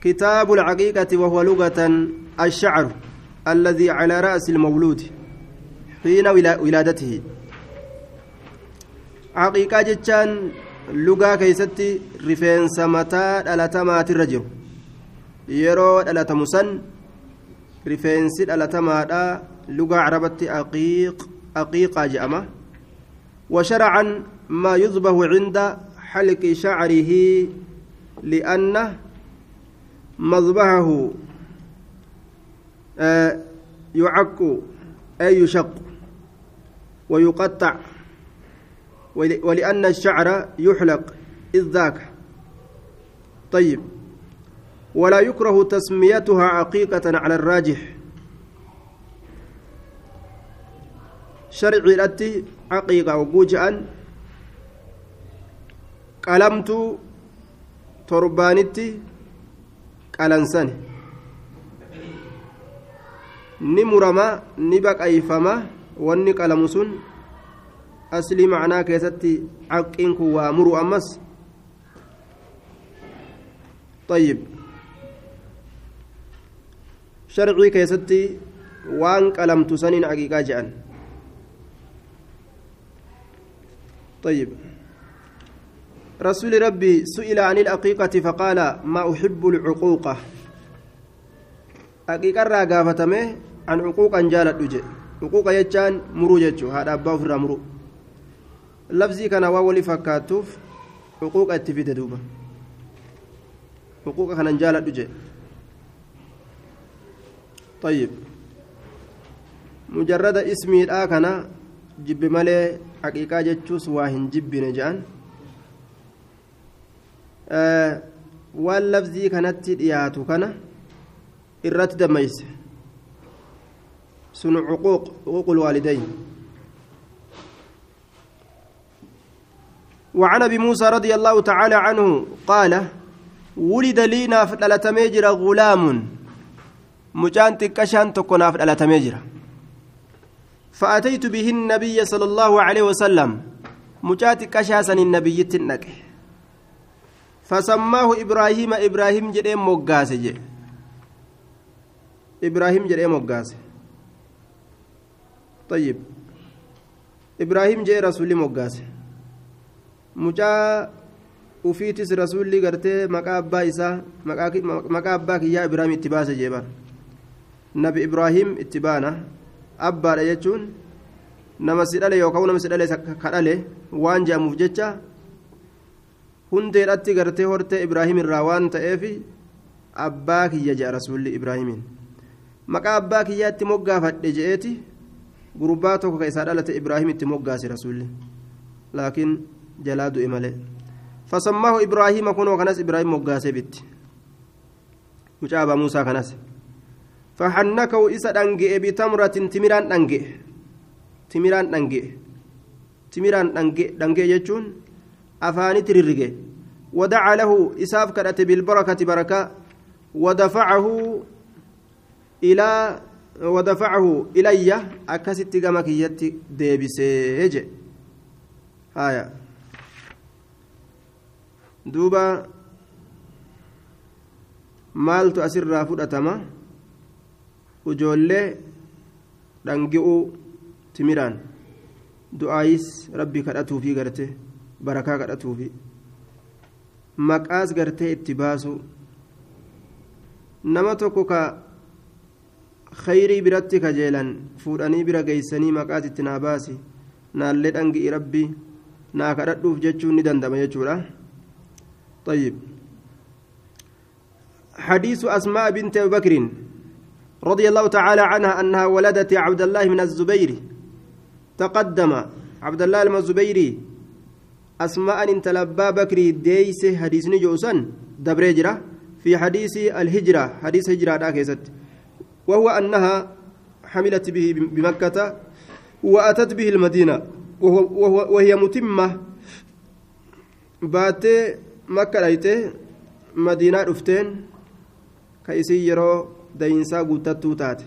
كتاب العقيقة وهو لغة الشعر الذي على رأس المولود حين ولادته. عقيقة جتان لغة كيستي رفين سمتا دلتمات الرجل يرو دلتمسن رفين سد دلتمات لغة عربة عقيق عقيقة جأمة وشرعا ما يذبح عند حلق شعره لأنه مذبحه آه يعق أي يشق ويقطع ولأن الشعر يحلق إذ ذاك. طيب. ولا يكره تسميتها عقيقة على الراجح. شرعي الأتي عقيقة وجوجا قلمت تربانتي qalansani ni murama ni baqayfama wanni qalamu sun aslii macnaa keessatti caqqiin kun waa muru ammas طيب شرعي كيستي وان قلمت سنين عقيقة جأن طيب رسول ربي سئل عن العقيقة فقال ما أحب العقوقة حقيقة راقافتمه عن عقوقا جالت دجي. عقوقة يجان مرو جتشو هذا أبا في مرو. لفظي كان واولي فكاتوف عقوقة اتفيد دوبا عقوقة كان جالت دجي. طيب. مجرد اسمي الآكنا جب مالي حقيقة جتشوس واهن جب نجان waan lafzii kanatti dhiyaatu kana irratti damayse sun cuquuq cuquuqul وعن أبي موسى رضي الله تعالى عنه قال ولد لي ناف غلام. مجان تكشان تكون ناف دلتميجر فأتيت به النبي صلى الله عليه وسلم. مجات كشاسن النبي تنكه. فسماه إبراهيم إبراهيم جدي موغاسي جي إبراهيم جدي موغاسي طيب إبراهيم جاء رسول موغاسي مجا gartee maqaa abbaa isaa maqaa abbaa kiyyaa ibraahim itti baase jeebar nabi ibraahim itti baana abbaadha jechuun nama si dhale yookaan nama si dhale ka dhale waan je'amuuf jecha hundeedhatti gartee hortee ibraahim irraa waan ta'eef abbaa kiyya jedha rasuulli ibraahimiin maqaa abbaa kiyyaatti moggaafadhe je'eeti gurbaa tokko ka isaa dhalate ibraahim itti moggaase rasuulli laakiin jalaa du'e malee fasammaahu ibraahima kunoo kanas ibraahim moggaasee bitti mucaa abaa muusaa kanas فحنكه إسا دنجئ بتمرة تمران دنجئ تمران دنجئ تمران دنجئ دنجئ يجون أفاني تررقه ودعا له إساف كرت بالبركة بركة ودفعه إلى ودفعه إلي أكست قمك يتي ديبسيج هايا دوبا maaltu asirraa fudhatama ujoollee dhangi'uu timiraan du'aayis rabbi kadhatuufii garte barakaa kadhatuufi maqaas gartee itti baasu nama tokko ka khayrii biratti kajeelan fuudhanii bira geeysanii maqaas itti naa baasi naallee dhangi'i rabbi naa kadhadhuuf jechuun ni dandama jechuudha طيب حديث أسماء بنت أبي بكر رضي الله تعالى عنها أنها ولدت عبد الله من الزبير تقدم عبد الله الزبيري أسماء انت لبا بكري ديس حديث نجوسا دبريجرة في حديث الهجرة حديث هجرة داكيست وهو أنها حملت به بمكة وأتت به المدينة وهو وهو وهي متمة بات مكة ليته مدينة رفتين كيسي يرو دينسا قوتتو تات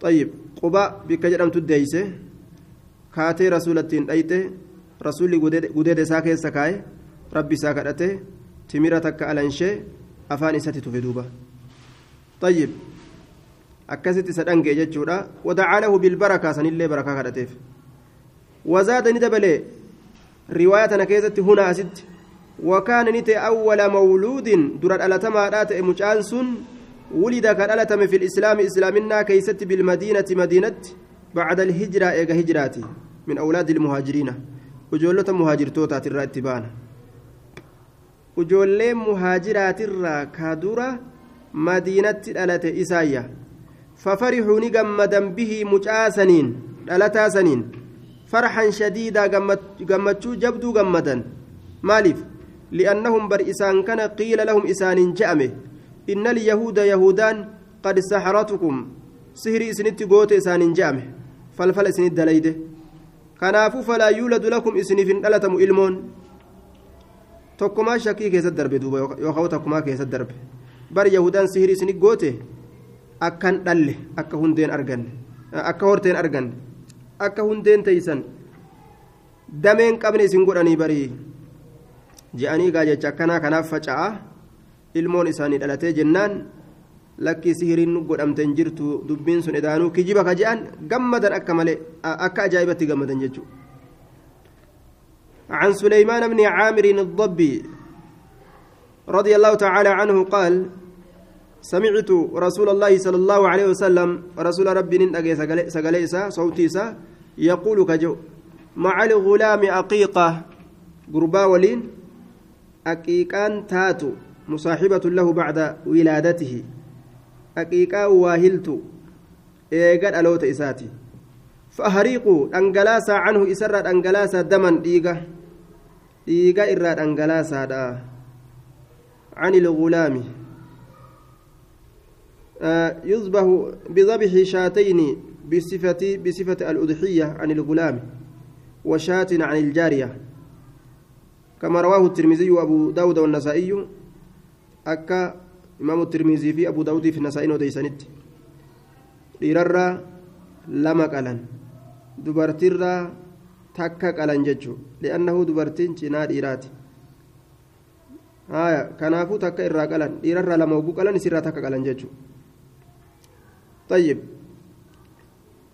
طيب قباء بك جرمت الديسة كاتي رسولة ديته rasuulli gudeeda isaa keessa kaa'e rabbi isaa kadhate timira takka alanshee afaan isatti tufe duuba. طيب أكست سدنجي جتشورا ودعا له بالبركة سنillee بركة kadhateef. وزاد ندبله رواية كيزت هنا أسد وكان نت أول مولود درد ألتما رات مجانس ولد كان ألتم في الإسلام إسلامنا كيست بالمدينة مدينة بعد الهجرة إيجا هجراتي من أولاد المهاجرين وجولة مهاجر توتا ترى اتبانا وجولة مهاجرات الرا كادورة مدينة ألت إسايا ففرحوا نجمدا به مجاسنين ألتا سنين فرحا شديدا جمتشو جبدو جمدا مالف لأنهم بر إسان كان قيل لهم إسان جأمه إن اليهود يهودان قد سحرتكم سهري إسنت قوت إسان جأمه فالفل إسنت دليده كنافو فلا يولد لكم إسنف ألتم إلمون tokkumaa shakkii keessatti darbe duuba yookaan takkumaa keessatti darbe bar yahudaan sihirii isinii goote akkan dhalle akka hundeen arganne akka horteen arganne akka hundeen teeysan dameen qabne isin godhanii barii je'anii gaa jecha akkanaa kanaaf faca'a ilmoon isaanii dhalatee jennaan lakkii sihiriin godhamte hin jirtu dubbiin sun edaanuu kijiba ka je'an gammadan akka malee akka ajaa'ibatti gammadan jechuudha. عن سليمان بن عامر الضبي رضي الله تعالى عنه قال سمعت رسول الله صلى الله عليه وسلم رسول ربي ننأجي سقليسا صوتيسا يقول كجو مع الغلام أقيقة قربا ولين أقيقان تاتو مصاحبة له بعد ولادته واهلت إيقاد ألوت إساتي فأهريقوا أنجلاسا عنه إسرة أنجلاسا دما ديقة ديقة إراد أنجلاسا دا عن الغلام آه يذبح بذبح شاتين بصفة بصفة الأضحية عن الغلام وشاة عن الجارية كما رواه الترمذي وأبو داود والنسائي أكا إمام الترمذي في أبو داود في النسائي وديسانت dhiirarra lama qalan dubartiirra takka qalan jechuun li'annahu dubartiin cinaa dhiiraati haya kanaafuu takka irraa qalan dhiirarra lama oguu qalan isirraa takka qalan jechuun طيب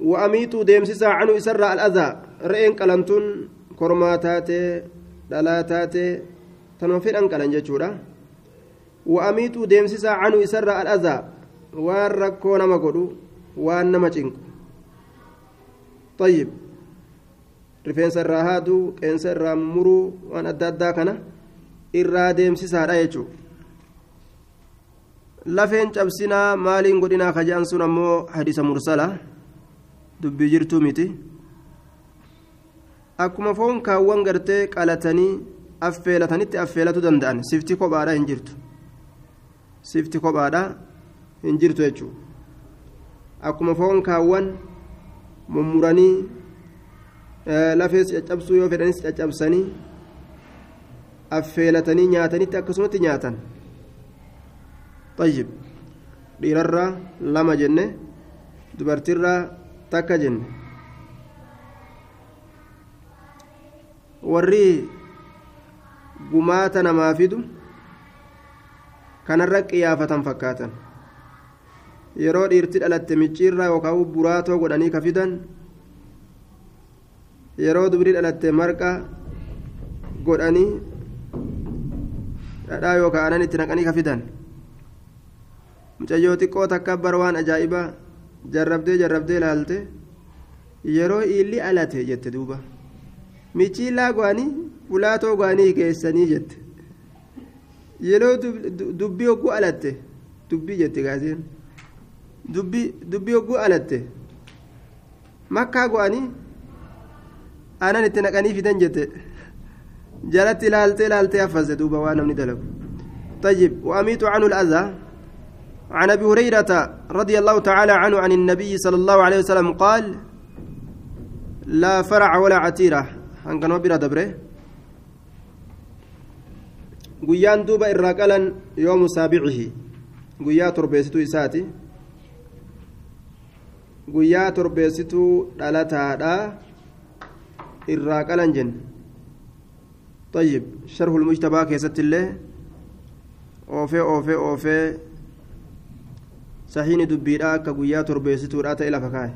وأميتوا ديمسيسا عنه إسرى الأذى رئين قلنتون كرما تاتي دلا تاتي تنوفين أنقلن جتشورا وأميتوا ديمسيسا عنه إسرى الأذى waan rakkoo nama godhu waan nama cinqu طيب rifeensa irraa haaduu qeensa irraa muruu waan adda addaa kana irraa deemsisaadha jechuudha lafeen cabsinaa maaliin godhinaa kaja'an sun ammoo hadisa mursala dubbii jirtuu miti akkuma foon kaawwan gartee qalatanii affeelatanitti affeelatu danda'an sifti kophaadha hin jirtu sifti kophaadha hin jirtu jechuudha akkuma foon kaawwan mummuranii lafees caccabsuu yoo fedhanis caccabsanii affeelatanii nyaatanitti akkasumatti nyaatan طيب dhiirarraa lama jenne dubartiirraa takka jenne warri gumaata namaa fidu kanarra qiyaafatan fakkaatan yeroo dhiirti dhalatte micciirraa yookaan buraatoo godhanii ka fidan yeroo dubri dhalatte marqa godhanii dhadhaa yookaan aanan itti naqanii ka fidan mucayyoo xiqqoo takka bar waan ajaa'ibaa jarrabdee jarrabdee laalte yeroo illi alate jette duuba michiillaa go'anii fulaatoo go'anii geessanii jette yeroo dubbii hogguu alatte dubbii jette gaaseen dubbii hogguu alatte makkaa go'anii aanan itti naqanii fidan jette jalatti laaltee laaltee haffase duuba waan namni dalagu طيب وأميت عنه الأذى عن ابي هريره رضي الله تعالى عنه عن النبي صلى الله عليه وسلم قال لا فرع ولا عتيره هنكن وبرا دبره guyyaan duuba irraa qalan yoomu saabicihi guyyaa torbeessituu isaati guyyaa torbeessituu dhalataadha irraa qalan jenne طيب شرح المجتبى كيست الله أوفي أوفي أوفي sahiini dubbiidha akka guyyaa torbeessituudha ta'e lafa kaa'e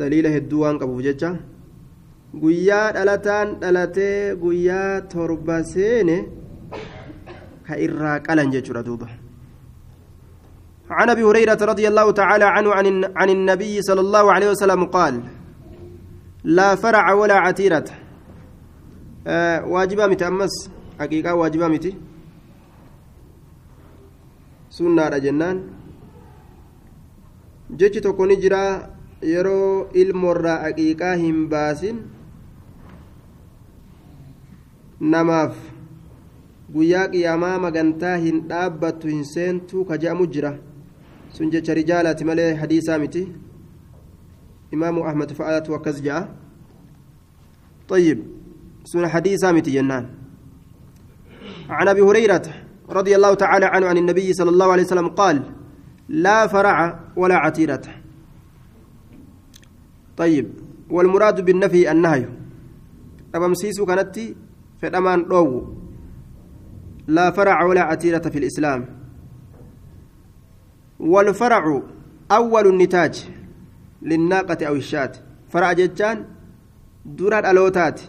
daliila hedduu waan qabuuf guyyaa dhalataan dhalatee guyyaa torba seene ka irraa qalan jechuudha duuba عن ابي هريره رضي الله تعالى عنه عن عن النبي صلى الله عليه وسلم قال لا فرع ولا عتيره آه واجبه متامس حقيقه واجبه متي sunnaadha jennaan jechi tokko ni jira yeroo ilmoorraa aqiiqaa hin baasin namaaf guyyaa qiyaamaa magantaa hin dhaabbattu hin seentuu ka je'amu jira sun jecha rijaalaati malee hadiisaa miti imaamu ahmad fa'aatu akkas je'a طيب سنة حديثة متي جنان عن ابي هريره رضي الله تعالى عنه عن النبي صلى الله عليه وسلم قال لا فرع ولا عتيرة طيب والمراد بالنفي النهي أبمسيس كانت فدمان رو لا فرع ولا عتيرة في الإسلام والفرع أول النتاج للناقة أو الشاة فرع جتان درا الألوتات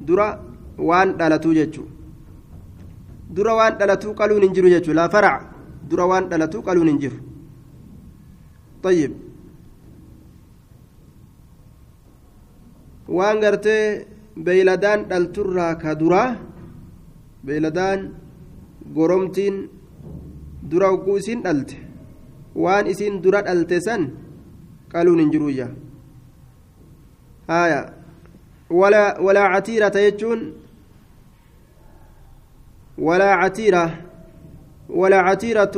درا وان dura waan dhalatuu qaluun hin jiru jechuudha laa farac dura waan dhalatuu qaluun hin jiru. طيب waan gartee beeyladaan dhalturraa ka duraa beeyladaan goromtiin dura hogguu isiin dhalte waan isiin dura dhalte san qaluun hin jiruyya haya walaa catiirata jechuun ولا عتيرة ولا عتيرة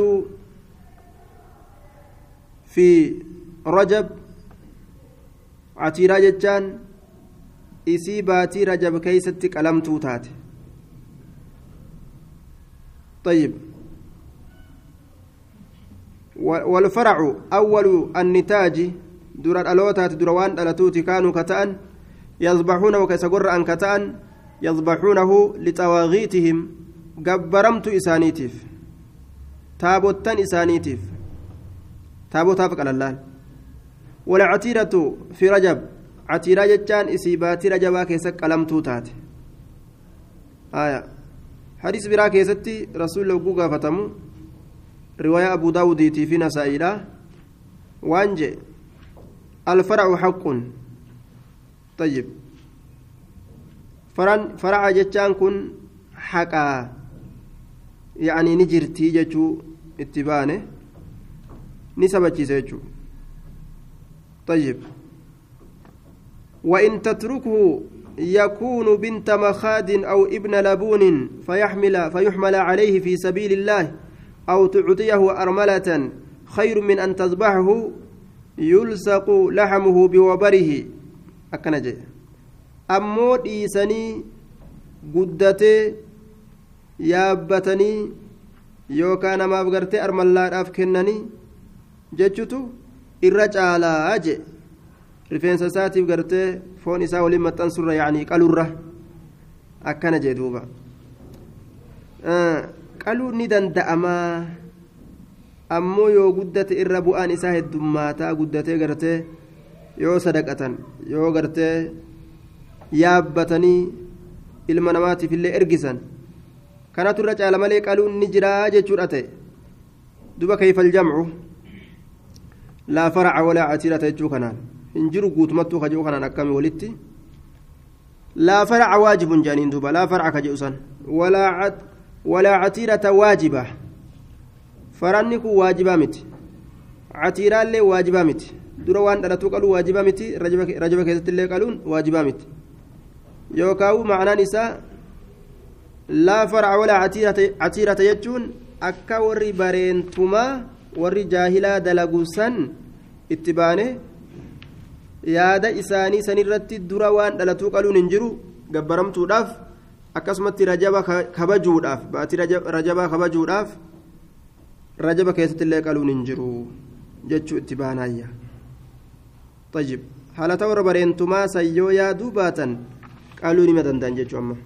في رجب عتيرة جتان isii baatii rajab keeysatti qalamtuu taate طيب والفرع أول النتاج دور الألوتات دروان ألتوت كانوا كتأن يذبحونه كسقر أن كتأن يذبحونه لطواغيتهم gabbaramtu isaaniitiif taabottan isaaniitiif taabotaaf qalallaan walcatiiratu fi rajab catiiraa jechaan isii baatii rajabaa keessa qalamtuu taate hadiis biraa keessatti rasuulli hogguu gaafatamu riwaayaa abu daawudiitii fi nasaa'iidha waan je alfaracu haqqun طيب فرع جتان كن حقا يعني نجرتي جتو اتبانه نسبتي جتو طيب وإن تتركه يكون بنت مخاد أو ابن لبون فيحمل فيحمل عليه في سبيل الله أو تعطيه أرملة خير من أن تذبحه يلصق لحمه بوبره. أكنجي. أمو ديسني قدتي yaabbatanii yookaan namaaf gartee armallaadhaaf kennanii jechutu irra caalaa je rifeensa isaatiif gartee foon isaa waliin maxxansurra yaanii qalurra akkana jee duuba. Qaluu ni danda'amaa? Ammoo yoo guddate irra bu'aan isaa heddummaataa guddatee gartee yoo sadaqatan yoo gartee yaabbatanii ilma namaatiif illee ergisan kanatu irra caala malee qaluun ni jiraa jechuudha ta'e. Duba kayfal jamcu? Laa faraca walaa catiirata jechuu kanaan hin jiru guutumattuu kajuu kanaan akkami walitti? Laa faraca waajibun jaaniin duuba laa faraca kaje'u san. Walaa catiirata waajiba. Faranni kun waajibaa miti. Catiiraallee waajibaa miti. Dura waan dhalatuu qaluu waajibaa miti rajaba keessatti illee qaluun waajibaa miti. Yookaan macnaan isaa laa faraca walaa catiirata jechuun akka warri bareentumaa warri jaahilaa dalagu san itti baane yaada isaanii sanirratti dura waan dhalatuu qaluun hin jiru gabbaramtuudhaaf akkasumatti rajaba kabajuudhaaf baatii rajabaa kabajuudhaaf rajaba keessatti illee qaluun hin jiru jechuu itti baanaayya طيب haala ta'u warra bareentumaa sayyoo yaaduu baatan قالوا لي مدن دانجة أما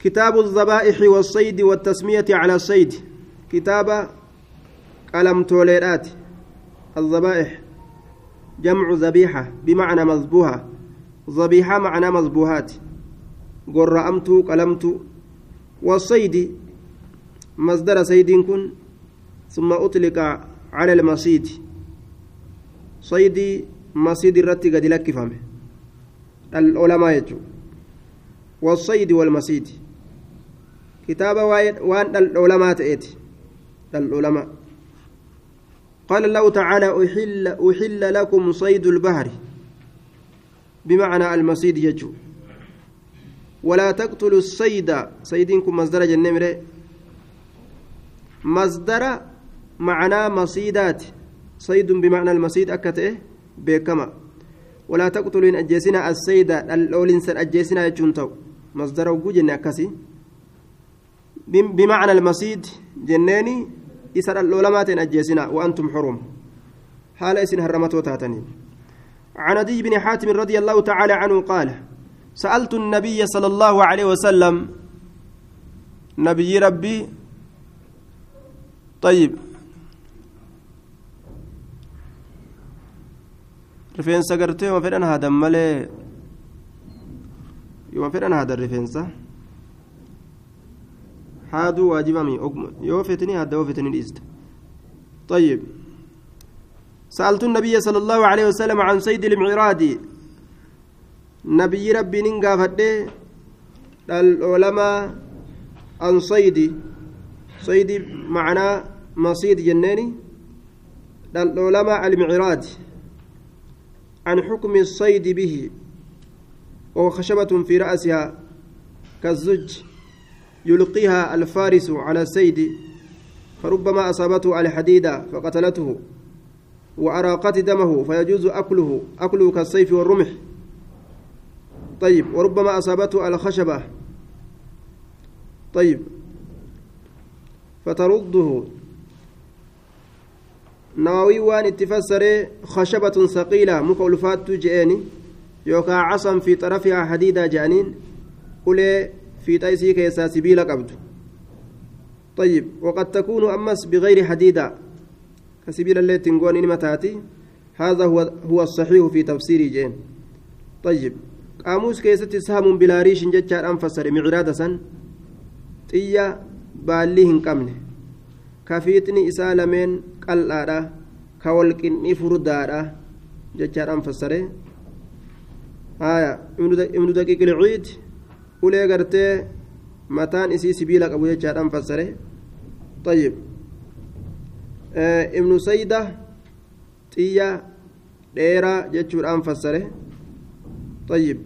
كتاب الذبائح والصيد والتسمية على الصيد كتاب قلم توليرات الذبائح جمع ذبيحة بمعنى مذبوحة. ذبيحة معنى مذبوحات. قرأمت قلمت. والصيد مصدر صيد كن ثم أطلق على المصيد. صيد مصيد الرتي قد لكفمه العلماء يجوا والصيد والمصيد. كتاب وان العلماء تأتي. العلماء. قال الله تعالى أحل, أحل لكم صيد البحر. بمعنى المصيد يجو. ولا تقتلوا الصيد. صيدكم مصدر جنمر مصدر معنى مصيدات. صيد بمعنى المصيد أكته بكما. ولا تقتلوا إن أجيسنا الصيد. الأولين أجيسنا يجونتو مصدر وجوجن أكسي. بمعنى المصيد جناني إسر العلماء أجيسنا وأنتم حرم حال إسن هرمتو تاتنين عن عدي بن حاتم رضي الله تعالى عنه قال سألت النبي صلى الله عليه وسلم نبي ربي طيب gartee ma fedhan haadan malee yoo fedhan haadan rifeensa haaduu waajibami yoo fetini haadda yoo fetini dhiiste. طيب سألت النبي صلى الله عليه وسلم عن سيد المعراض. نبي ربي ننقى فده. العلماء عن صيد. صيد معناه مصيد جناني العلماء المعراض. عن حكم الصيد به. وهو خشبة في رأسها كالزج. يلقيها الفارس على السيد فربما أصابته الحديدة فقتلته وأراقت دمه فيجوز أكله أكله كالسيف والرمح. طيب وربما أصابته الخشبة. طيب فترده. waan itti fassaree khashabatun saqiila muka ulfaattuu je'eeni yookaan casan fi xarafihaa hadiidaa je'aniin ulee fiixa isii keessaa sibiila qabdu طيب وقد تكون أمس بغير حديدة. كسبيل اللي تنقون إنما تاتي. هذا هو هو الصحيح في تفسير جين. طيب قاموس كيست سهم بلا ريش جتشار أنفسر معرادة سن. طيّة باليهن kafiixni isaa lameen qal'aadha ka walqinni furdaadha jechaadhaan fassare haya ibnu daqiiqil ciid ulee gartee mataan isii sibiila qabu jechaadhaan fassare طيب ibnu sayda xiyya dheeraa jechuudhaan fassare طيب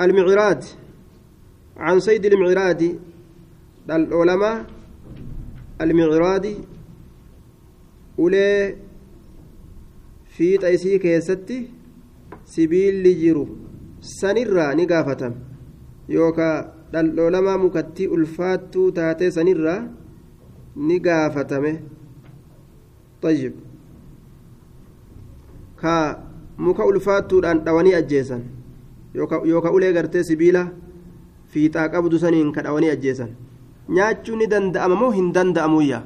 المعراج عن سيد المعراد العلماء المعراد أولي في sibiilli jiru sanirraa ni gaafatama yookaan dhaldhoolamaa mukatti ulfaattuu taatee sanirraa ni gaafatame. Tayyib. Ka muka ulfaattuudhaan dhawanii ajjeesan. Yookaan ulee gartee sibiila fiixaa qabdu saniin ka dhawanii ajjeesan. Nyaachuu ni danda'ama moo hin danda'amuyyaa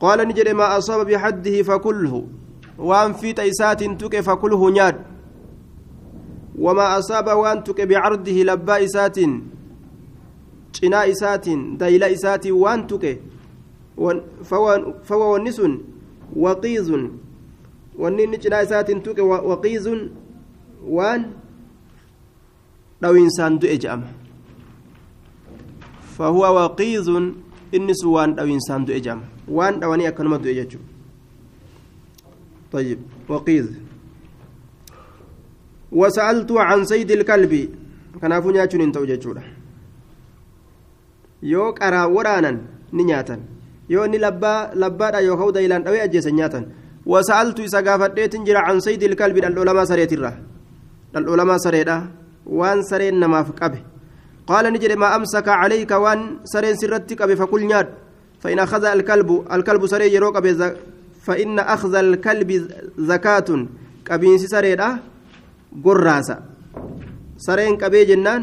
qaala ni jedhe maa asaba bixaddihi fakulhu waan fiixa isaatiin tuqe fakulhu nyaadhu wamaa asaaba waan tuqe bicardihi labbaa isaatiin cinaa isaatiin dayla isaatiin waan tuqe fawa wanni sun waqiizun wanni inni cinaa isaatiin tuqe waqiizun waan dhawiinsaan du'e je'ama fahuwa waqiizun inni sun waan dhawiinsaan du'e je'ama waan dhawanii akkanuma du'e jechuudha طيب وقيذ وسألت عن سيد الكلب كنافو نياتشون انتو جيتشودا yoo qaraa waraanan ni nyaatan yoo inni labbaadha yookaan daayilaan dhawee ajjeesan nyaatan wasa'altu isa gaafadheetin jira an saydi ilkalbi dhaldhoolamaa sareetirra dhaldhoolamaa sareedha waan sareen namaaf qabe ni jedhe maa amsaka calayka waan sareen sirratti qabe fakul nyaadhu فإن أخذ الكلب الكلب سري يروق فإن أخذ الكلب زكاة قبين سريرة قراسة سرين قبي جنان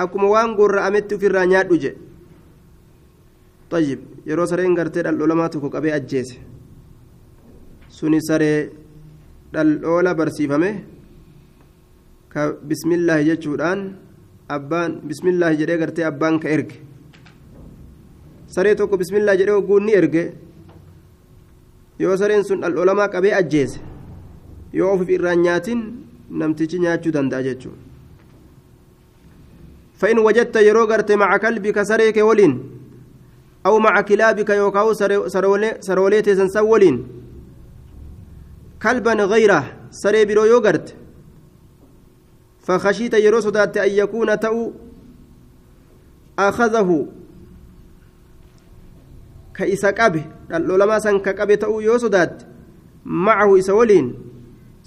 أكما وان قر أمت في الرانيات وجه طيب يرو سرين قرتي العلماء تكو قبي أجيس. سني سري الأولى برسيفمه بسم الله جتشودان أبان بسم الله جري قرتي أبان كإرك saree tokko bismillaa jedhee hogguun ni erge yoo sareen sun dhal'olamaa qabee ajjeese yoo ofiif irraan nyaatin namtichi nyaachuu danda'a jechuudha فإن وجدت يرو غرت مع كلبك سريك ولين أو مع كلابك يوكاو سروليت سنسولين كلبا غيره سري برو يوغرت فخشيت يرو صدات أن يكون تأو أخذه ka isa qabe dhaldholamaa san ka qabe ta'uu yoo sodaatte macahu isa waliin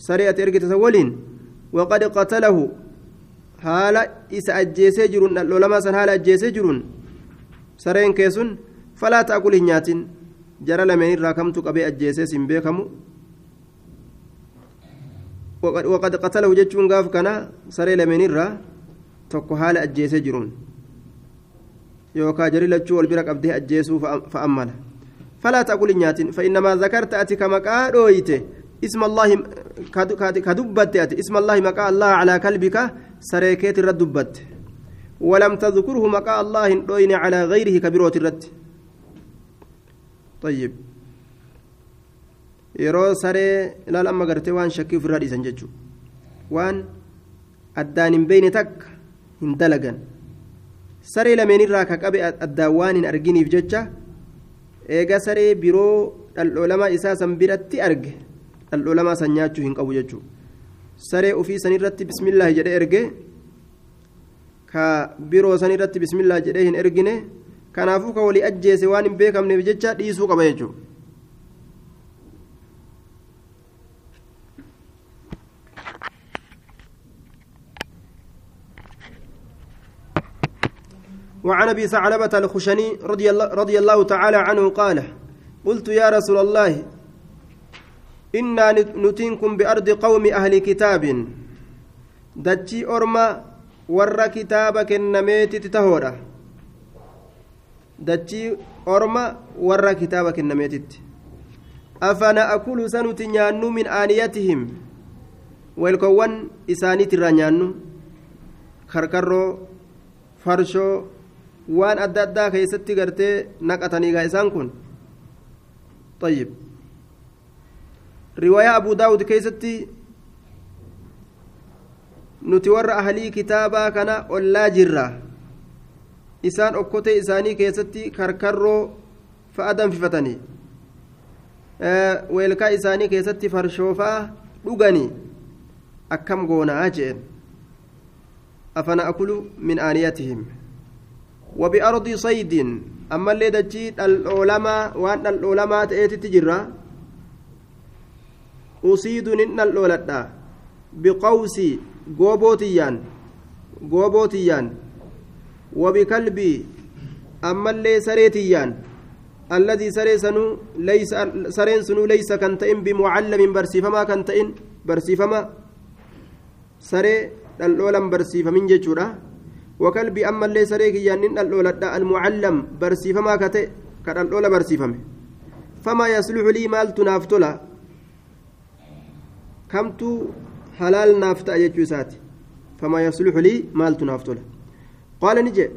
saree ati ergite isa waliin waqad qatalahu haala isa ajjeesee jiruun dhaldholamaa san haala ajjeesee jiruun sareen kee sun falaa ta'akul hin nyaatin jara lameen irraa kamtu qabee ajjeesee sin beekamu irraa tokko haala ajjeesee jiruun yookaan jari lachuu wal bira qabdee ajjeesuu fa'ammala falaa ta'kul nyaatin fa'innamaa zakarta ati ka maqaa dhooyite isma allahi ka dubbatte ati isma allahi maqaa allaha calaa kalbika saree keet irra dubbatte ولم تذكره مقا الله دوين على غيره كبيروت الرد طيب yeroo saree ilaal amma gartee waan shakkii ofirraa dhiisan jechuudha. Waan addaan hin beeyne takka hin dalagan. Saree lameenirraa ka qabe addaan waan hin arginiif jecha eega saree biroo dhaldhoolamaa isaa san biratti arge dhaldhoolamaa san nyaachuu hin qabu jechuudha. Saree ofii sanirratti bismillaahi jedhee erge ka biroo sanirratti bismillaahi jedhee hin ergine kanaafuu ka walii ajjeese waan hin beekamneef jecha dhiisuu qaba jechuudha. وعن أبي ثعلبة الخشني رضي الله, رضي الله تعالى عنه قال قلت يا رسول الله إنا نتينكم بأرض قوم أهل كتاب. دتشي أرما ور كتابك النميت تتهورا. دتشي أرما ور كتابك النميت أفنا أكل سنة نيانو من آنيتهم؟ والكوان إساني ترانيانو. كركرو فرشو waan adda addaa keessatti gartee naqataniigaa isaan kun? طيب رواية أبو داود كيستي نتور أهلي كتابا كان أولا جرة إسان أكوتي إساني كيستي كركرو فأدم في فتني أه ويلكا إساني كيستي فرشوفا dhuganii akkam goonaa jeen? Afana akulu min aaniyatihim. وبأرض صيد. أما اللي دجي العلماء وأن العلماء تأتي تجرى. أصيد نن العلماء بقوسي غوبوتيان. غوبوتيان. وبكلبي. أما اللي سريتيان. الذي سري سنو ليس سرين سنو ليس كنتئن بمعلم برسيفما كنتئن برسيفما. سري العلم برسيفمن ججورا وكلبي أما اللي سريك يانين الأولى المعلم برسيفما كتئ كان الأولى برسيفمه. فما يصلح لي مال تنافتلا كمت حلال نافت أجتشو ساتي. فما يصلح لي مال تنافتلا قال نجي.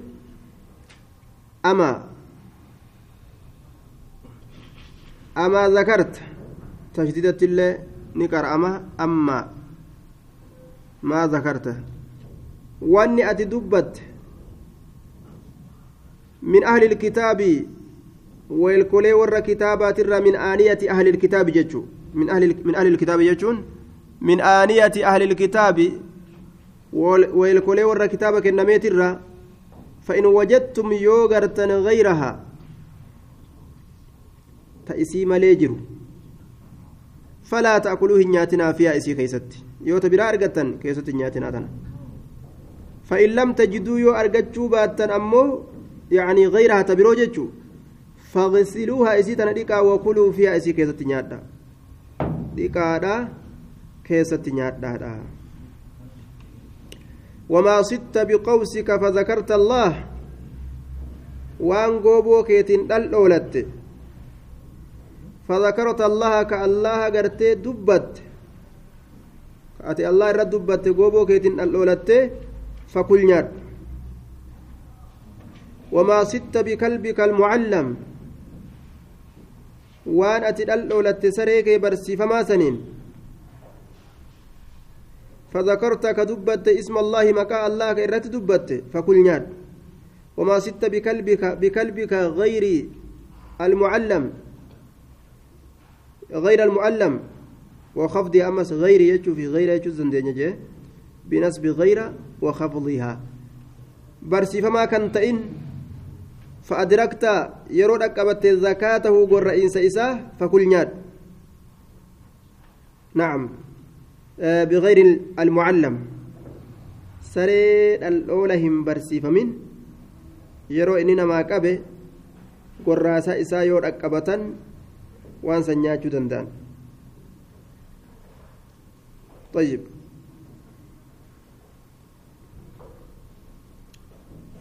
أما أما ذكرت تشديدة الله نكر أما أما ما ذكرته. Wanni ati dubbatte min ahli ilkitaabi weelkolee warra kitaabaatiirraa min aaniyati ahli ilkitaabi jechuu min ahli ilkitaabi jechuun min aaniyati ahli ilkitaabi weelkolee warra kitaaba kennameetirraa فإن وجدتم يوغرتا غيرها تأسي مليجر فلا تأكلوه نياتنا فيها إسي كيست يوتا برا أرغتا كيست نياتنا تنا فإن لم تجدوا يو أرجتشوا باتن أمو يعني غيرها تبرو جتشو فاغسلوها إسيتنا ديكا وكلوا فيها إسي كيسة نيادا. ديكا دا كيسة نيادا وما صدت بقوسك فذكرت الله وان غوبو كيتين دل أولت. فذكرت الله كالله قرتي دبت. ati allah irra dubbatte gooboo keetiin dhaldhoolatte fakul nyaadhu wamaa sitta bikalbika almucallam waan ati dhaldhoolatte saree kee barsiifamaa saniin فذكرت كدبت اسم الله مكا الله كإرت دبت. فكل ناد وما ست بكلبك بكلبك غير المعلم. غير المعلم. وخفض أمس غير يجو في غير يجو زندين بنسب غير وخفضها برسي فما كنت إن فأدركت يرود أكبت زكاته قر إنس فكل ناد نعم. آه بغير المعلم. سريد الأولى هم برسي فمن يرو إننا ما كبه قراسا إساه يرود أكبتا وأنسى نياتو طيب.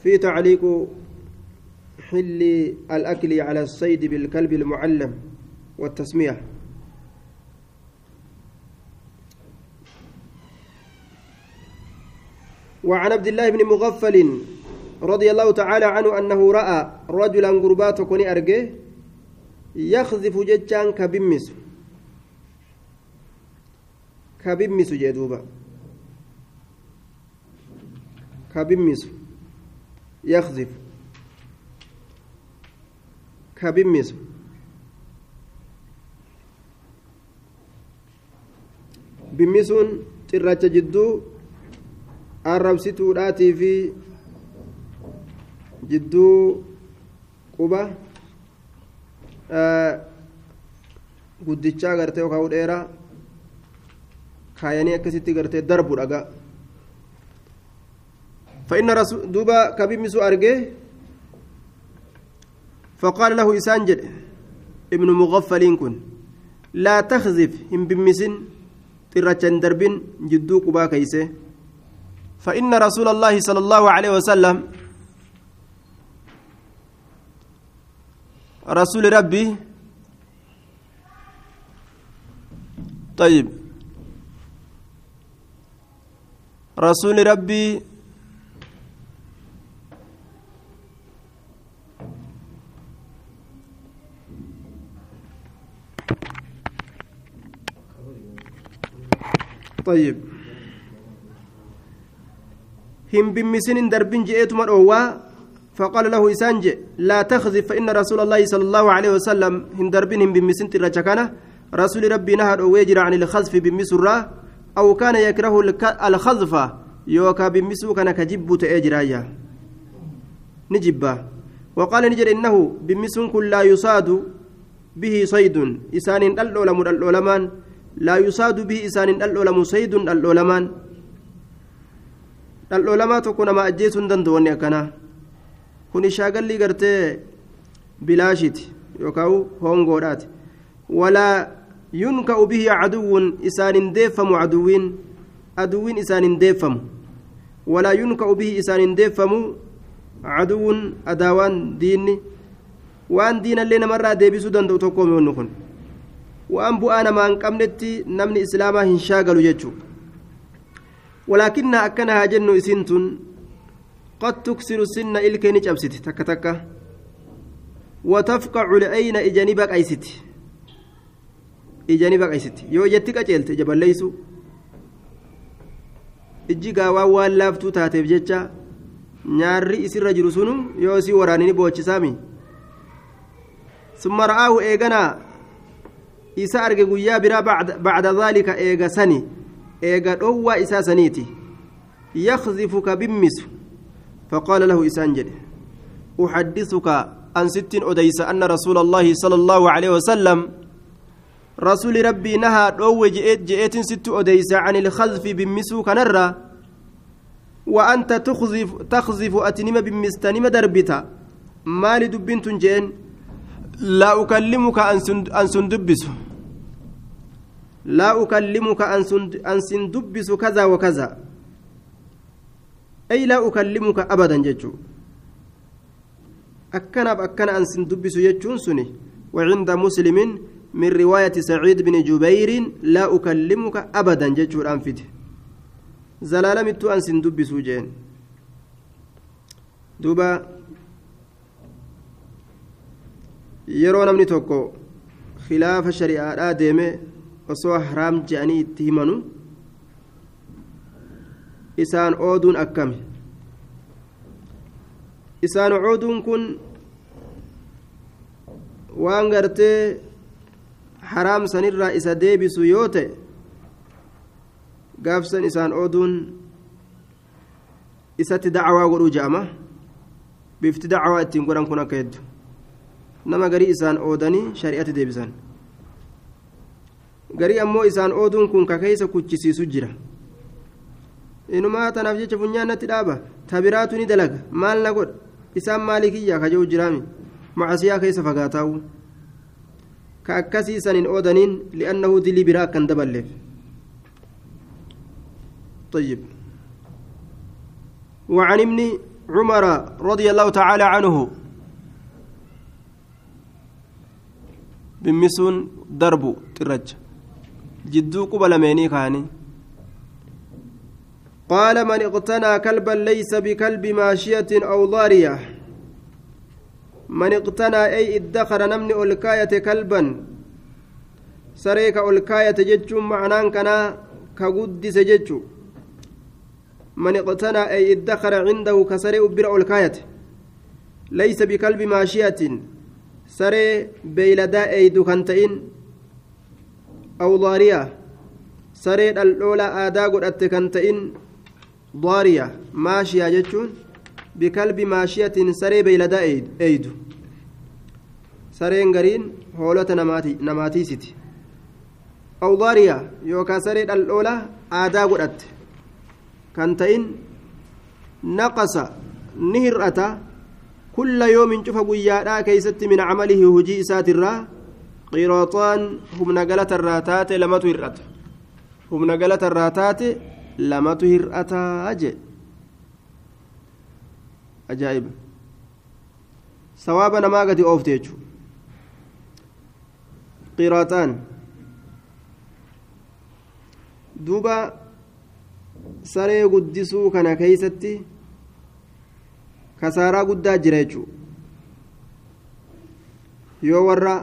في تعليق حل الأكل على الصيد بالكلب المعلم والتسمية. وعن عبد الله بن مغفل رضي الله تعالى عنه أنه رأى رجلا قربات كوني أرجه يخذف جتان كبمس. kabimmisu jee duuba yakzifu kabimmisu bimmisuun xirracha jidduu arrabsituudhaatii fi jidduu quba guddichaa gartee yookaan dheeraa kaayanii akkasitti gartee darbu dhagaa فإن رسول دوبا كبيمسو أرجه فقال له إسانجد ابن مغفلين كن لا تخذف هم بمسن ترچن دربين جدو قبا فإن رسول الله صلى الله عليه وسلم رسول ربي طيب رسول ربي طيب. هم بمسن دربين جئتم الأوى فقال له إسانج لا تخذف فإن رسول الله صلى الله عليه وسلم هم دربين هم بمسن ترجكنا رسول ربي نهر ويجر عن الخذف بمسرة أو كان يكره الخذف يوكا بمسو كان كجب تأجرايا. نجبا وقال نجر إنه بمسو كل لا يصاد به صيد. إسان الأولم الأولمان لا يصاد به إسان الأولم صيد الأولمان الأولما تكون ما أجيس دندوني أكنا. كوني شاغل لي قرتي بلاشت يوكاو هونغورات ولا ينكأ به عدو إسان ديفم عدوين عدوين إسان ديفم. ولا ينكأ به إسان ديفم عدو أداوان ديني. waan diinallee namarraa deebisuu danda'u tokkoome wanni kun waan bu'aa namaa hin qabnetti namni islaamaa hin shaagalu jechuudha walaakinna akkana haa jennu isiin tun qad tuksiru sinna ilkee ni cabsiti takka takka watafqacu la'ayna ija ni baqaysiti ija ni baqaysiti yoo ijatti qaceelte ija balleeysu ijji gaawaa waan laaftuu taateef jecha nyaarri isirra jiru sunu yoo isii waraanini boochisaami summa ra'aahu eeganaa isa arge guyyaa biraa bacda daalika eega sani eega dhowwaa isaa saniiti yakzifu ka bimmisu faqaala lahu isaan jedhe uxaddisuka an sittin odeysa anna rasuula allaahi sala allaahu aleyhi wasalam رسول ربي نهى دو جئت جئت ست أديس عن الخذف بمسو كنرة وأنت تخذف تخذف أتنم بمستنم دربتا مال دبنت جين لا أكلمك أن سندبس لا أكلمك أن سندبس كذا وكذا. أي لا أكلمك أبدا جتشو أكنا أكنا أن سندبس جتشون سني وعند مسلم من رواية سعيد بن جبير لا أكلمك أبدا جتشو الأنفد زلالمت أن سندبس جين. دوبا. yeroo namni tokko khilaafa shari'aadhaa deeme osoo haraam je'anii itti himanu isaan ooduun akkami isaan ooduun kun waan gartee haraam sanirraa isa deebisu yoo ta'e gaafsan isaan ooduun isatti dacwaa godhuu je'ama bifti dacwaa ittiin godhan kun akka hedduu nama garii isaan oodanii shari'atti deebisan garii ammoo isaan ooduun kun ka keessa kuchisiisu jira inumaa tanaaf jecha funyaan natti dhaaba tabiraatu ni dalaga maal na godha isaan maalii kiyyaa ka jiru jiraami macasiyaa keessa fagaataa'u ka akkasii san hin oodaniin li'annahu dilii biraa akkan daballeef طيب وعن ابن عمر رضي الله تعالى عنه bimmisuun darbu xirracha jidduu quba lameenii kaanii. قال من اقتنى كلبا ليس بكلب ماشية أو ضارية من اقتنى أي ادخر نمني ألكاية كلبا سريك ألكاية جتشو معنان كنا كقدس جتشو من اقتنى أي ادخر عنده كسري أبر ألكاية ليس بكلب ماشية saree beeyladaa eeydu kan ta'in awdaariyaa saree dhaldhoola aadaa godhatte kan ta'in daariyaa maashiyaa jechuun bikalbi maashiyatiin saree beeyladaa eeydu sareen gariin hoolota namaatiisiti awdaariyaa yookaan saree dhaldhoola aadaa godhatte kan ta'in naqasa ni hir'ata كل يوم شوف قيادا كيست من عمله هجي qirooxaan humna galata irraa taate lamatu hir'ata. Humna galata irraa taate lamatu hir'ataa jee. Ajaa'iba. Sawaaba namaa gadi oofte jechuun qirooxaan duuba saree guddisuu kana keeysatti kasaaraa guddaa jira jechuun yoo warra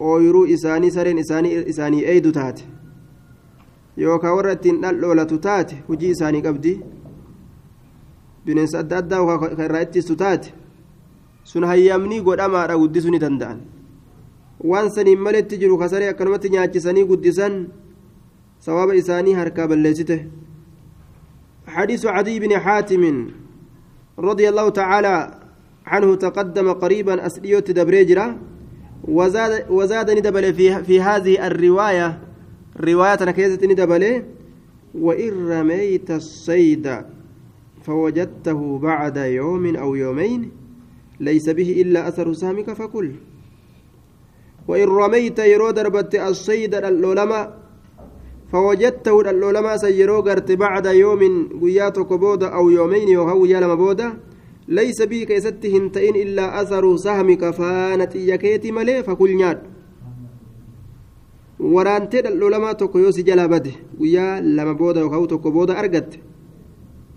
ooyiruu isaanii sareen isaanii eeydu taate yookaan warra ittiin dhaldhoolatu taate hojii isaanii qabdi bineensa adda addaa kan irraa ittistu taate sun hayyamnii godhamaadha guddisuu ni danda'an waan saniin maletti jiru kasaree akkanumatti nyaachisanii guddisan sawaaba isaanii harkaa balleessite حديث عدي بن حاتم رضي الله تعالى عنه تقدم قريبا أسليوت دبريجرا وزاد وزاد ندبل في في هذه الرواية. رواية كيزة ندبل. وإن رميت الصيد فوجدته بعد يوم أو يومين ليس به إلا أثر سهمك فكل. وإن رميت يرو دربت الصيد العلماء فوجدته العلماء سيرو قرت بعد يوم قياتك بودا أو يومين يوهو يالما بودا. ليس به كيست هنتين إلا أثر سهمك فانت إياكيتي ملي فكل bade guyyaa lama booda yookaan tokko booda argatte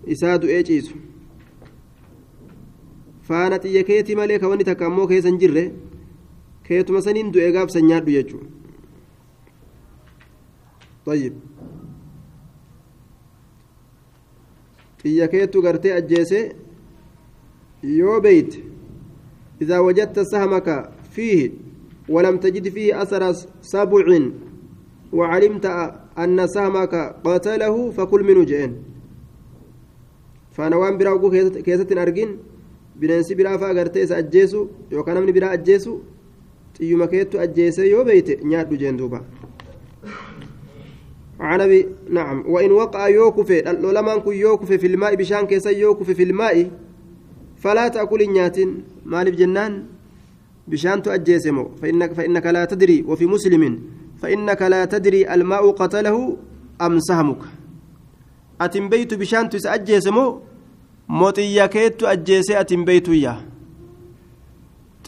isaa du'ee ciisu faana xiyya keetii malee ka wanni takka ammoo keessa hin jirre keetuma saniin du'ee gaafsan nyaadhu jechuudha. طيب xiyya keetu gartee ajjeese yoo beeyte إذا وجدت سهمك فيه ولم تجد فيه أثر سبع وعلمت أن سهمك قتله فكل منه جئن فأنا وان براوكو كيسة أرجين bineensi biraa fa'a agartee isa ajjeesu yookaan namni biraa ajjeesu xiyyuma keettu ajjeesee yoo beeyte nyaadhu jeen duuba عن ابي نعم وان وقع يوكف العلماء كن يوكف في الماء بشان كيس يوكف في الماء فلا تأكل نيات مالف جنان؟ بشان تؤجيسمو فإنك, فإنك لا تدري وفي مسلم. فإنك لا تدري الماء قتله أم سهمك. أتم بيت بشان تسأجيسمو موتيا كيت أجيسي أتم بيت يا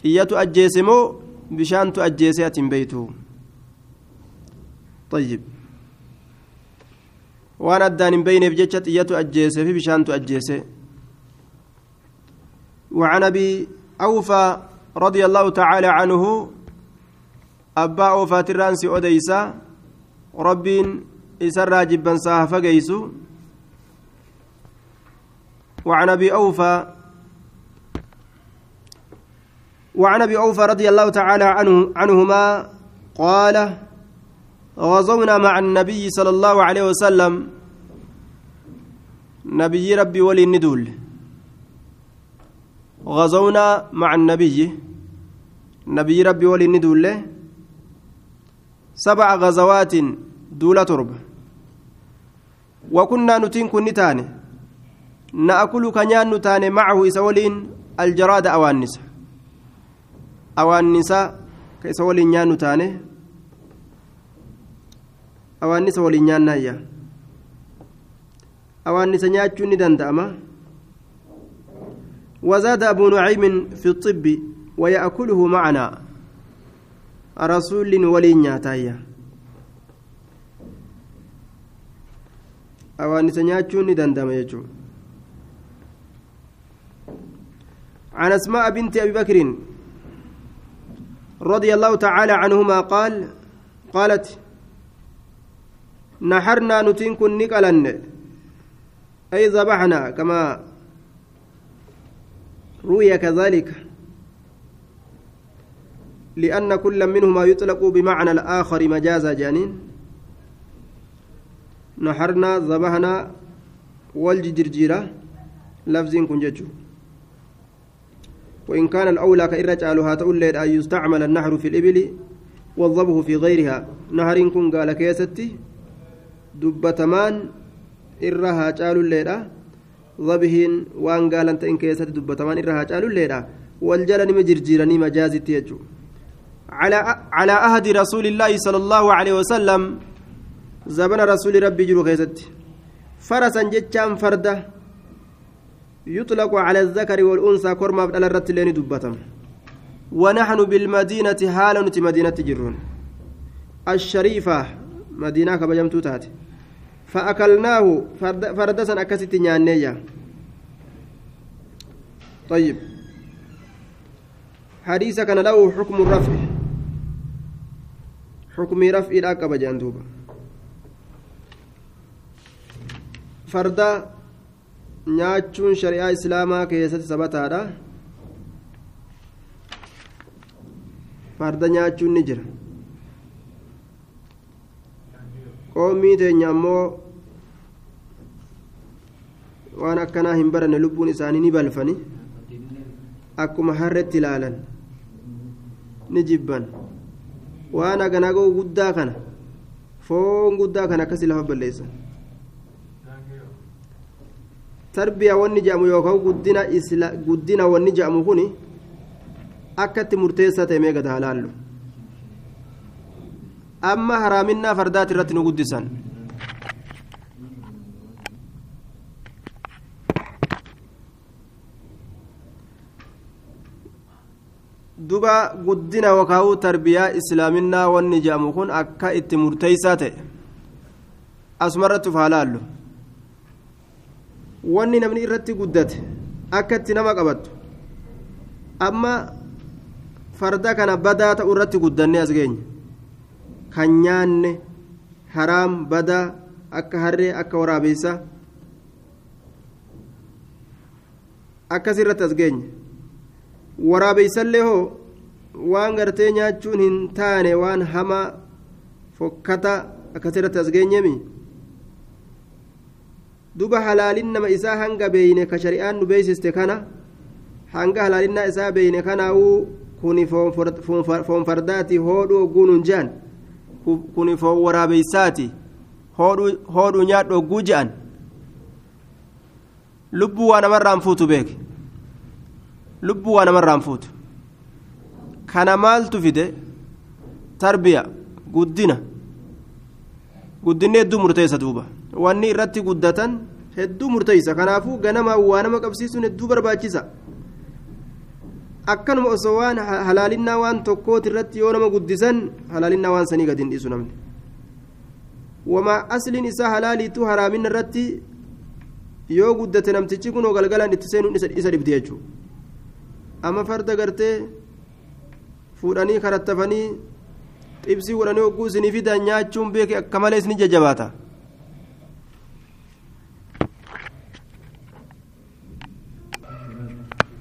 ajjeese moo bishaantu ajjeese atin beeytu طيب. hin beyneef jecha xiyyatu ajjeesee fi bishaantu ajjeese وعن أبي أوفى رضي الله تعالى عنه أبا أوفى ترانسي أوديسا ربين اسرى جبا ساها فقيسو. وعن أبي أوفى وعن أبي أوفى رضي الله تعالى عنه عنهما قال غزونا مع النبي صلى الله عليه وسلم. نبي ربي ولي الندول. غزونا مع النبي. نبي ربي ولي الندول. سبع غزوات دولة تربة وكنا نتين كن نأكل كنيان نتان معه إسولين الجراد أوانس أوانس كإسولين نيان نتانه awaannisa waliin nyaannaayya awaannisa nyaachuun ni danda'ama وزاد أبو نعيم في الطب ويأكله معنا. رسول ولي نياتايا. أوانس نياتشون دندم عن أسماء بنت أبي بكر رضي الله تعالى عنهما قال قالت نحرنا نتين كن نقلن. أي ذبحنا كما روي كذلك. لأن كل منهما يطلق بمعنى الآخر مجازا جانين. نحرنا ذبحنا والجرجيرة لفظ كن ججو. وإن كان الأولى كإرجالها تقول أن يستعمل النحر في الإبل والضبه في غيرها. نهر كن قال كيستي dubbatamaan irra haa caalulleedha dhabihiin waan gaalan ta'in keessatti dubbatamaan irra haa caalulleedha. Wal jala nima jirjiiranii majaazitti jechuudha على أهد رسول الله صلى الله عليه وسلم زمن رسول ربي جرو خيستي فرسا جتشان فردة يطلق على الذكر والأنثى كرما بدل الرت لين دبتم ونحن بالمدينة حالة مدينة جرون الشريفة مدينة كبجمتو تاتي فأكلناه فردسا أكست نيانيا طيب. حديث كان له حكم الرفع حكم رفع الأكبة جندوبة فردا nyaachuun shari'aa islaamaa keessatti sabataadha farda nyaachuun ni jira qoomii teenya ammoo waan akkanaa hin baranne lubbuun isaanii ni balfani. Akkuma harretti ilaalan. Ni jibban. Waan aganagoo guddaa kana. Foon guddaa kana akkasii lafa balleessan tarbiyaa wanni jedhamu yookaan guddina guddina wanni jedhamu kuni akkatti murteessaa ta'e mee gada halaallu amma haraaminaa fardaati irratti nu guddisan. Duba guddina wakaa'uu tarbiyaa islaaminaa wanni jedhamu kun akka itti murteessaa ta'e. Asumarratti uf halaallu wanni namni irratti guddate akka itti nama qabattu. Amma farda kana badaa ta'u irratti guddannee as geenye kan nyaanne haraam badaa akka harree akka waraabeysa akkasirratti as geenye waraabeysallee hoo waan gartee nyaachuun hin taane waan hamaa fokkata akkasirratti as geenyemi duba halaalin nama isaa hanga beeyne ka shari'aan nu beeysiste kana hanga halaalinaa isaa beeyne kanaa'uu kuni foon fardaati hoodhu ogguu nun jean kuni foon waraabeysaati hoodhu nyaadhu ogguu je'an. Lubbuu waa namarraan fuutu beeke. Lubbuu waa namarraan fuutu. Kana maaltu fide? Tarbiya guddina. Guddinni hedduu murteessa duuba. Wanni irratti guddatan hedduu murteessa. Kanaafuu ganama waa nama qabsiisuun hedduu barbaachisa akkanuma osoo waan halaalinnaa waan tokkooti irratti yoo nama guddisan halaalinnaa waan sanii gadi hin namni wamaa asliin isaa halaaliitu haraaminna irratti yoo guddate namtichi kunoo galgalaan itti seenuun isa dhibdi jechuudha amma farda gartee fuudhanii karattafanii xibsii godhanii hogguu isinii fidan nyaachuun beeke akka malee isin jajjabaata.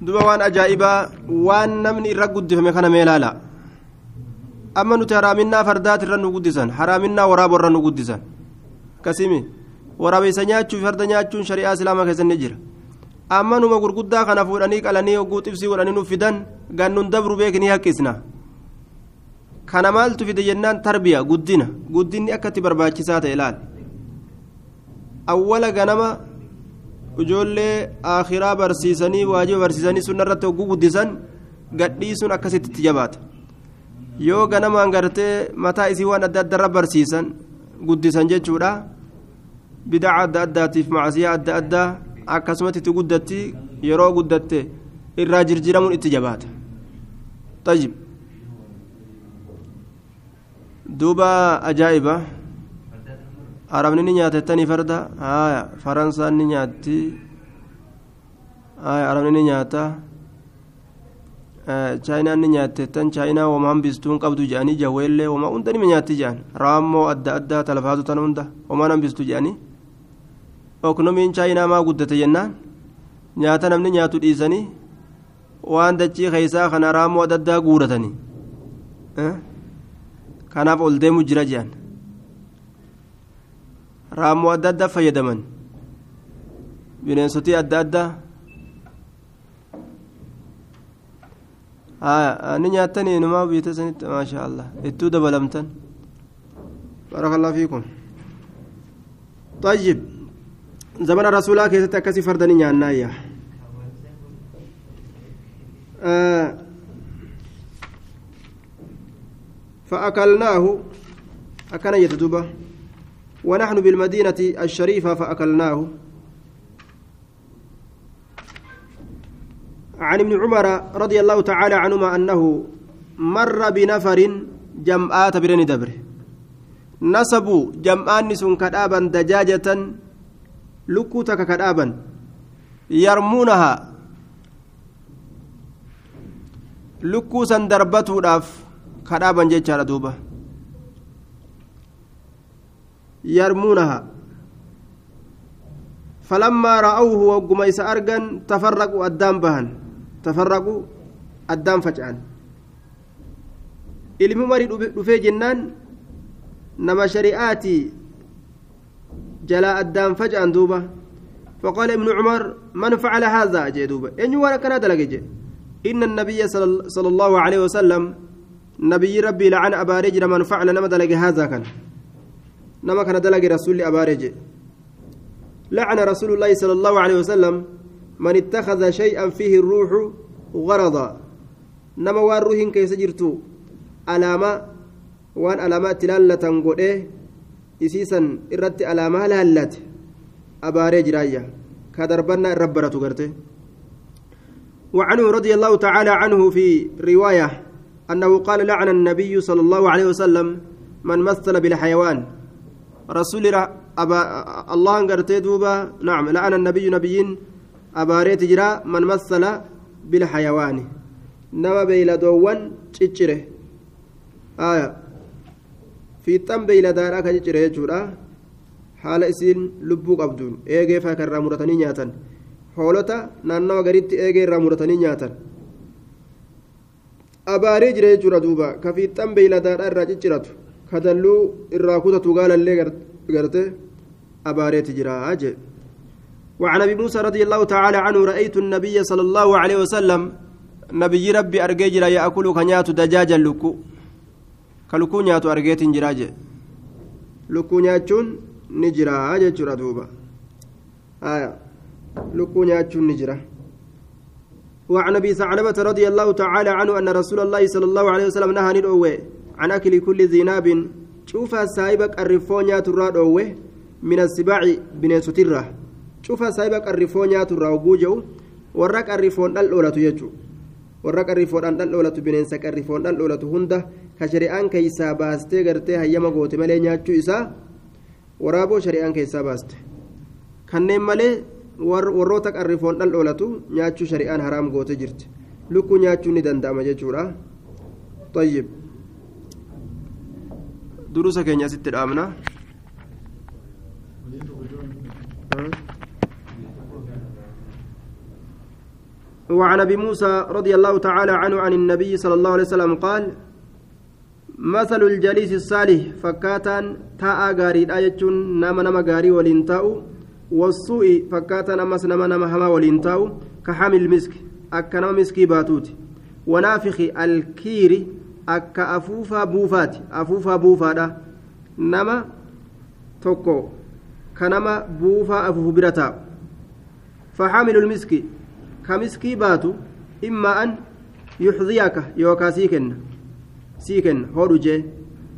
Duba waan ajaa'ibaa waan namni irra guddifame kana mee ilaala. Amma nuti haraaminaa fardaati irra nu guddisan haraaminaa waraaboo irra nu guddisan. Akkasimi waraabeysa nyaachuuf farda nyaachuun shari'aa islaamaa keessatti jira. Amma numa gurguddaa kana fuudhanii qalanii hogguu xibsii godhanii nuuf fidan gannuun dabru beekni haqqisna. Kana maaltu fide jennaan tarbiya guddina. Guddinni akkatti barbaachisaa ta'e ilaal awwala ganama ijoollee akhiraa barsiisanii waajiba barsiisanii sunna irratti hogguu guddisan gadhii sun akkasitti jabaata yoo ganamaan gartee mataa isii waan adda addarra barsiisan guddisan jechuudha. Bidaca adda addaatiif macasiyaa adda addaa akkasumatti itti guddatti yeroo guddatte irraa jirjiramuun itti jabaata. Tajib duuba ajaa'iba. Arabni ni nyaatettanii farda haya faransaan ni nyaatti haya arabni ni nyaata chaayinaan ni nyaattettan chaayinaa wama hambistuun qabdu jedhanii jawweellee wama hunda nima nyaatti jedhan raammoo adda addaa talafaatu tan hunda wamaan hambistu jedhanii oknomiin chaayinaa maa guddate jennaan nyaata namni nyaatu dhiisanii waan dachii keeysaa kana raammoo adda addaa guuratanii kanaaf ol deemu jira jedhan raammoo adda addaa fayyadaman bineensotii adda addaa ni nyaatanii inumaa biyya sanitti maasha allah ittuu dabalamtan بارك الله فيكم طيب زمن الرسول كيست أكسي فردني نيانا آه فأكلناه أكن يتدبه ونحن بالمدينة الشريفة فأكلناه. عن ابن عمر رضي الله تعالى عنهما أنه مر بنفر جمعات برني دبره نسبوا جمعان سن كدابا دجاجة لكوتك كدابا يرمونها. لكوسا دربتوا داف كدابا جيتشارا دوبا. يرمونها. فلما رأوه وقم إسا أرقن تفرقوا الدام بهن. تفرقوا الدام فجأن. ilmi marii dhufee jennaan nama shari'aati jalaa addaan faca'an فقال ابن عمر من فعل هذا؟ جدوبا إن وأنا كان هذا إن النبي صلى الله عليه وسلم نبي ربي لعن أبا رجل من فعل نما دلق هذا كان. نما كان دلق رسول أبا رجل لعن رسول الله صلى الله عليه وسلم من اتخذ شيئا فيه الروح غرضا نما واروهن كيس جرتو علامة وان علامات تلالة قده إسيسا إردت علامة لالت أباري جرايا كدربنا الربرة قرته وعنه رضي الله تعالى عنه في رواية أنه قال لعن النبي صلى الله عليه وسلم من مثل بالحيوان رسول أبا الله قرتي دوبا نعم لعن النبي نبيين أباريت جرا من مثل بالحيوان نما بيلا دوان تشجره آية في تم بيلا دارا كجره جورا haala isiin lubbuu qabduun eegee faa irraa muratanii nyaatan hoolota naannawa garitti eegee irraa muratanii nyaatan abaaree jira jechuudha duuba ka fiixan beeyladaadhaa irraa cicciratu ka dalluu irraa kutatu gaalallee garte abaareeti jira jee. وعن ابي موسى رضي الله تعالى عنه رايت النبي صلى الله عليه وسلم نبي ربي ارجيجرا ياكل كنيات دجاجا لكو كلكو نياتو ارجيت جراجه لكو نياتون jechuudha duuba. Haya lukkuu nyaachuun ni jira. وعن ابي ثعلبه رضي الله تعالى عنه ان رسول الله صلى الله عليه وسلم نهى ندوه عن اكل كل ذي ناب شوف سايبك الرفونيا ترى دوه من السباع بنيستره شوف سايبك الرفونيا ترى وبوجو ورق الرفون الاولى يجو warra qarrifoodhaan dhandhoolatu bineensa qarrifoon dhandhoolatu hunda ka shari'aan keeysaa baastee gartee hayyama goote malee nyaachuu isaa waraaboo shari'aan keessaa baaste kanneen malee warroota qarrifoon dhandhoolatu nyaachuu shari'aan haraam goote jirti lukkuu nyaachuu ni danda'ama jechuudha دروس كينيا ست الآمنة وعن أبي موسى رضي الله تعالى عنه عن النبي صلى الله عليه وسلم قال مثل الجليس الصالح فكاتا تاء غاري ايتون نما نما غاري ولين تاو والسوء فكاتا نمس نما نما هما ولين تاو كحامل المسك أكا مسكي باتوت ونافخ akka afuufaa buufaati. Afuufaa buufaadha. Nama tokko ka nama buufaa afuufu bira taa'u. Faxaamilu miski. Ka miskii baatu immaa an yuxdiyaka yookaa sii kenna. Sii kenna. Hodhu jee.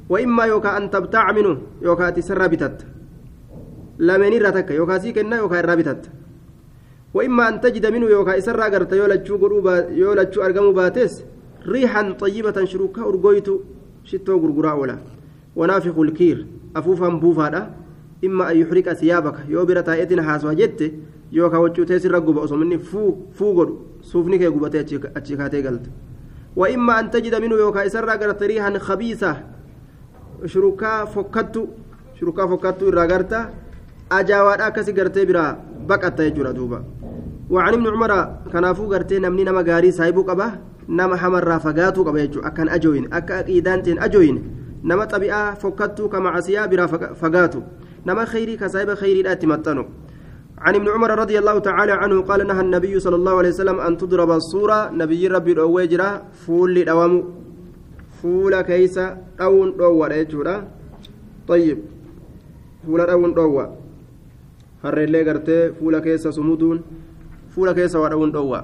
Waimmaa yookaa an tabtaaca minhu yookaa ati isarraa bitatta. Lameen irra takka yookaa sii kenna yookaa irraa bitatta. Waimmaa an tajida minhu yookaa isarraa garta yoo lachuu godhuu yoo lachuu argamuu baates ريحا طيبة شروكا أرقويت شتو قرقرا ولا. ونافخ الكير أفوفا بوفادا. إما أن يحرق ثيابك. يوبر تايتنا حاسوا جت waccuu teessirra guba osoo inni fuu godhu suufni kee gubatee achi kaatee galte وإما أن تجد منه يوكا إسرى قرت ريحا خبيثة. شركا فكتو شركا فكتو إرى أجاوات أكسي قرتي برا بقت يجرى دوبا. وعن ابن عمر كنافو قرتي نمني نما غاري سايبو قبا نما حمر رافقاتو قبا يجو أكن أجوين أكا أكيدانتين أجوين نما طبيعة فكتو كما عسيا برا فقاتو نما خيري كسايب خيري لا تمتنو عن ابن عمر رضي الله تعالى عنه قال نهى النبي صلى الله عليه وسلم أن تضرب الصورة نبي ربي الأوجرة فول دوام فول كيس دون دوا طيب فول دون دوا harreellee gartee fuula keessa sumuduun fuula keessa waa dha'uun dhowwa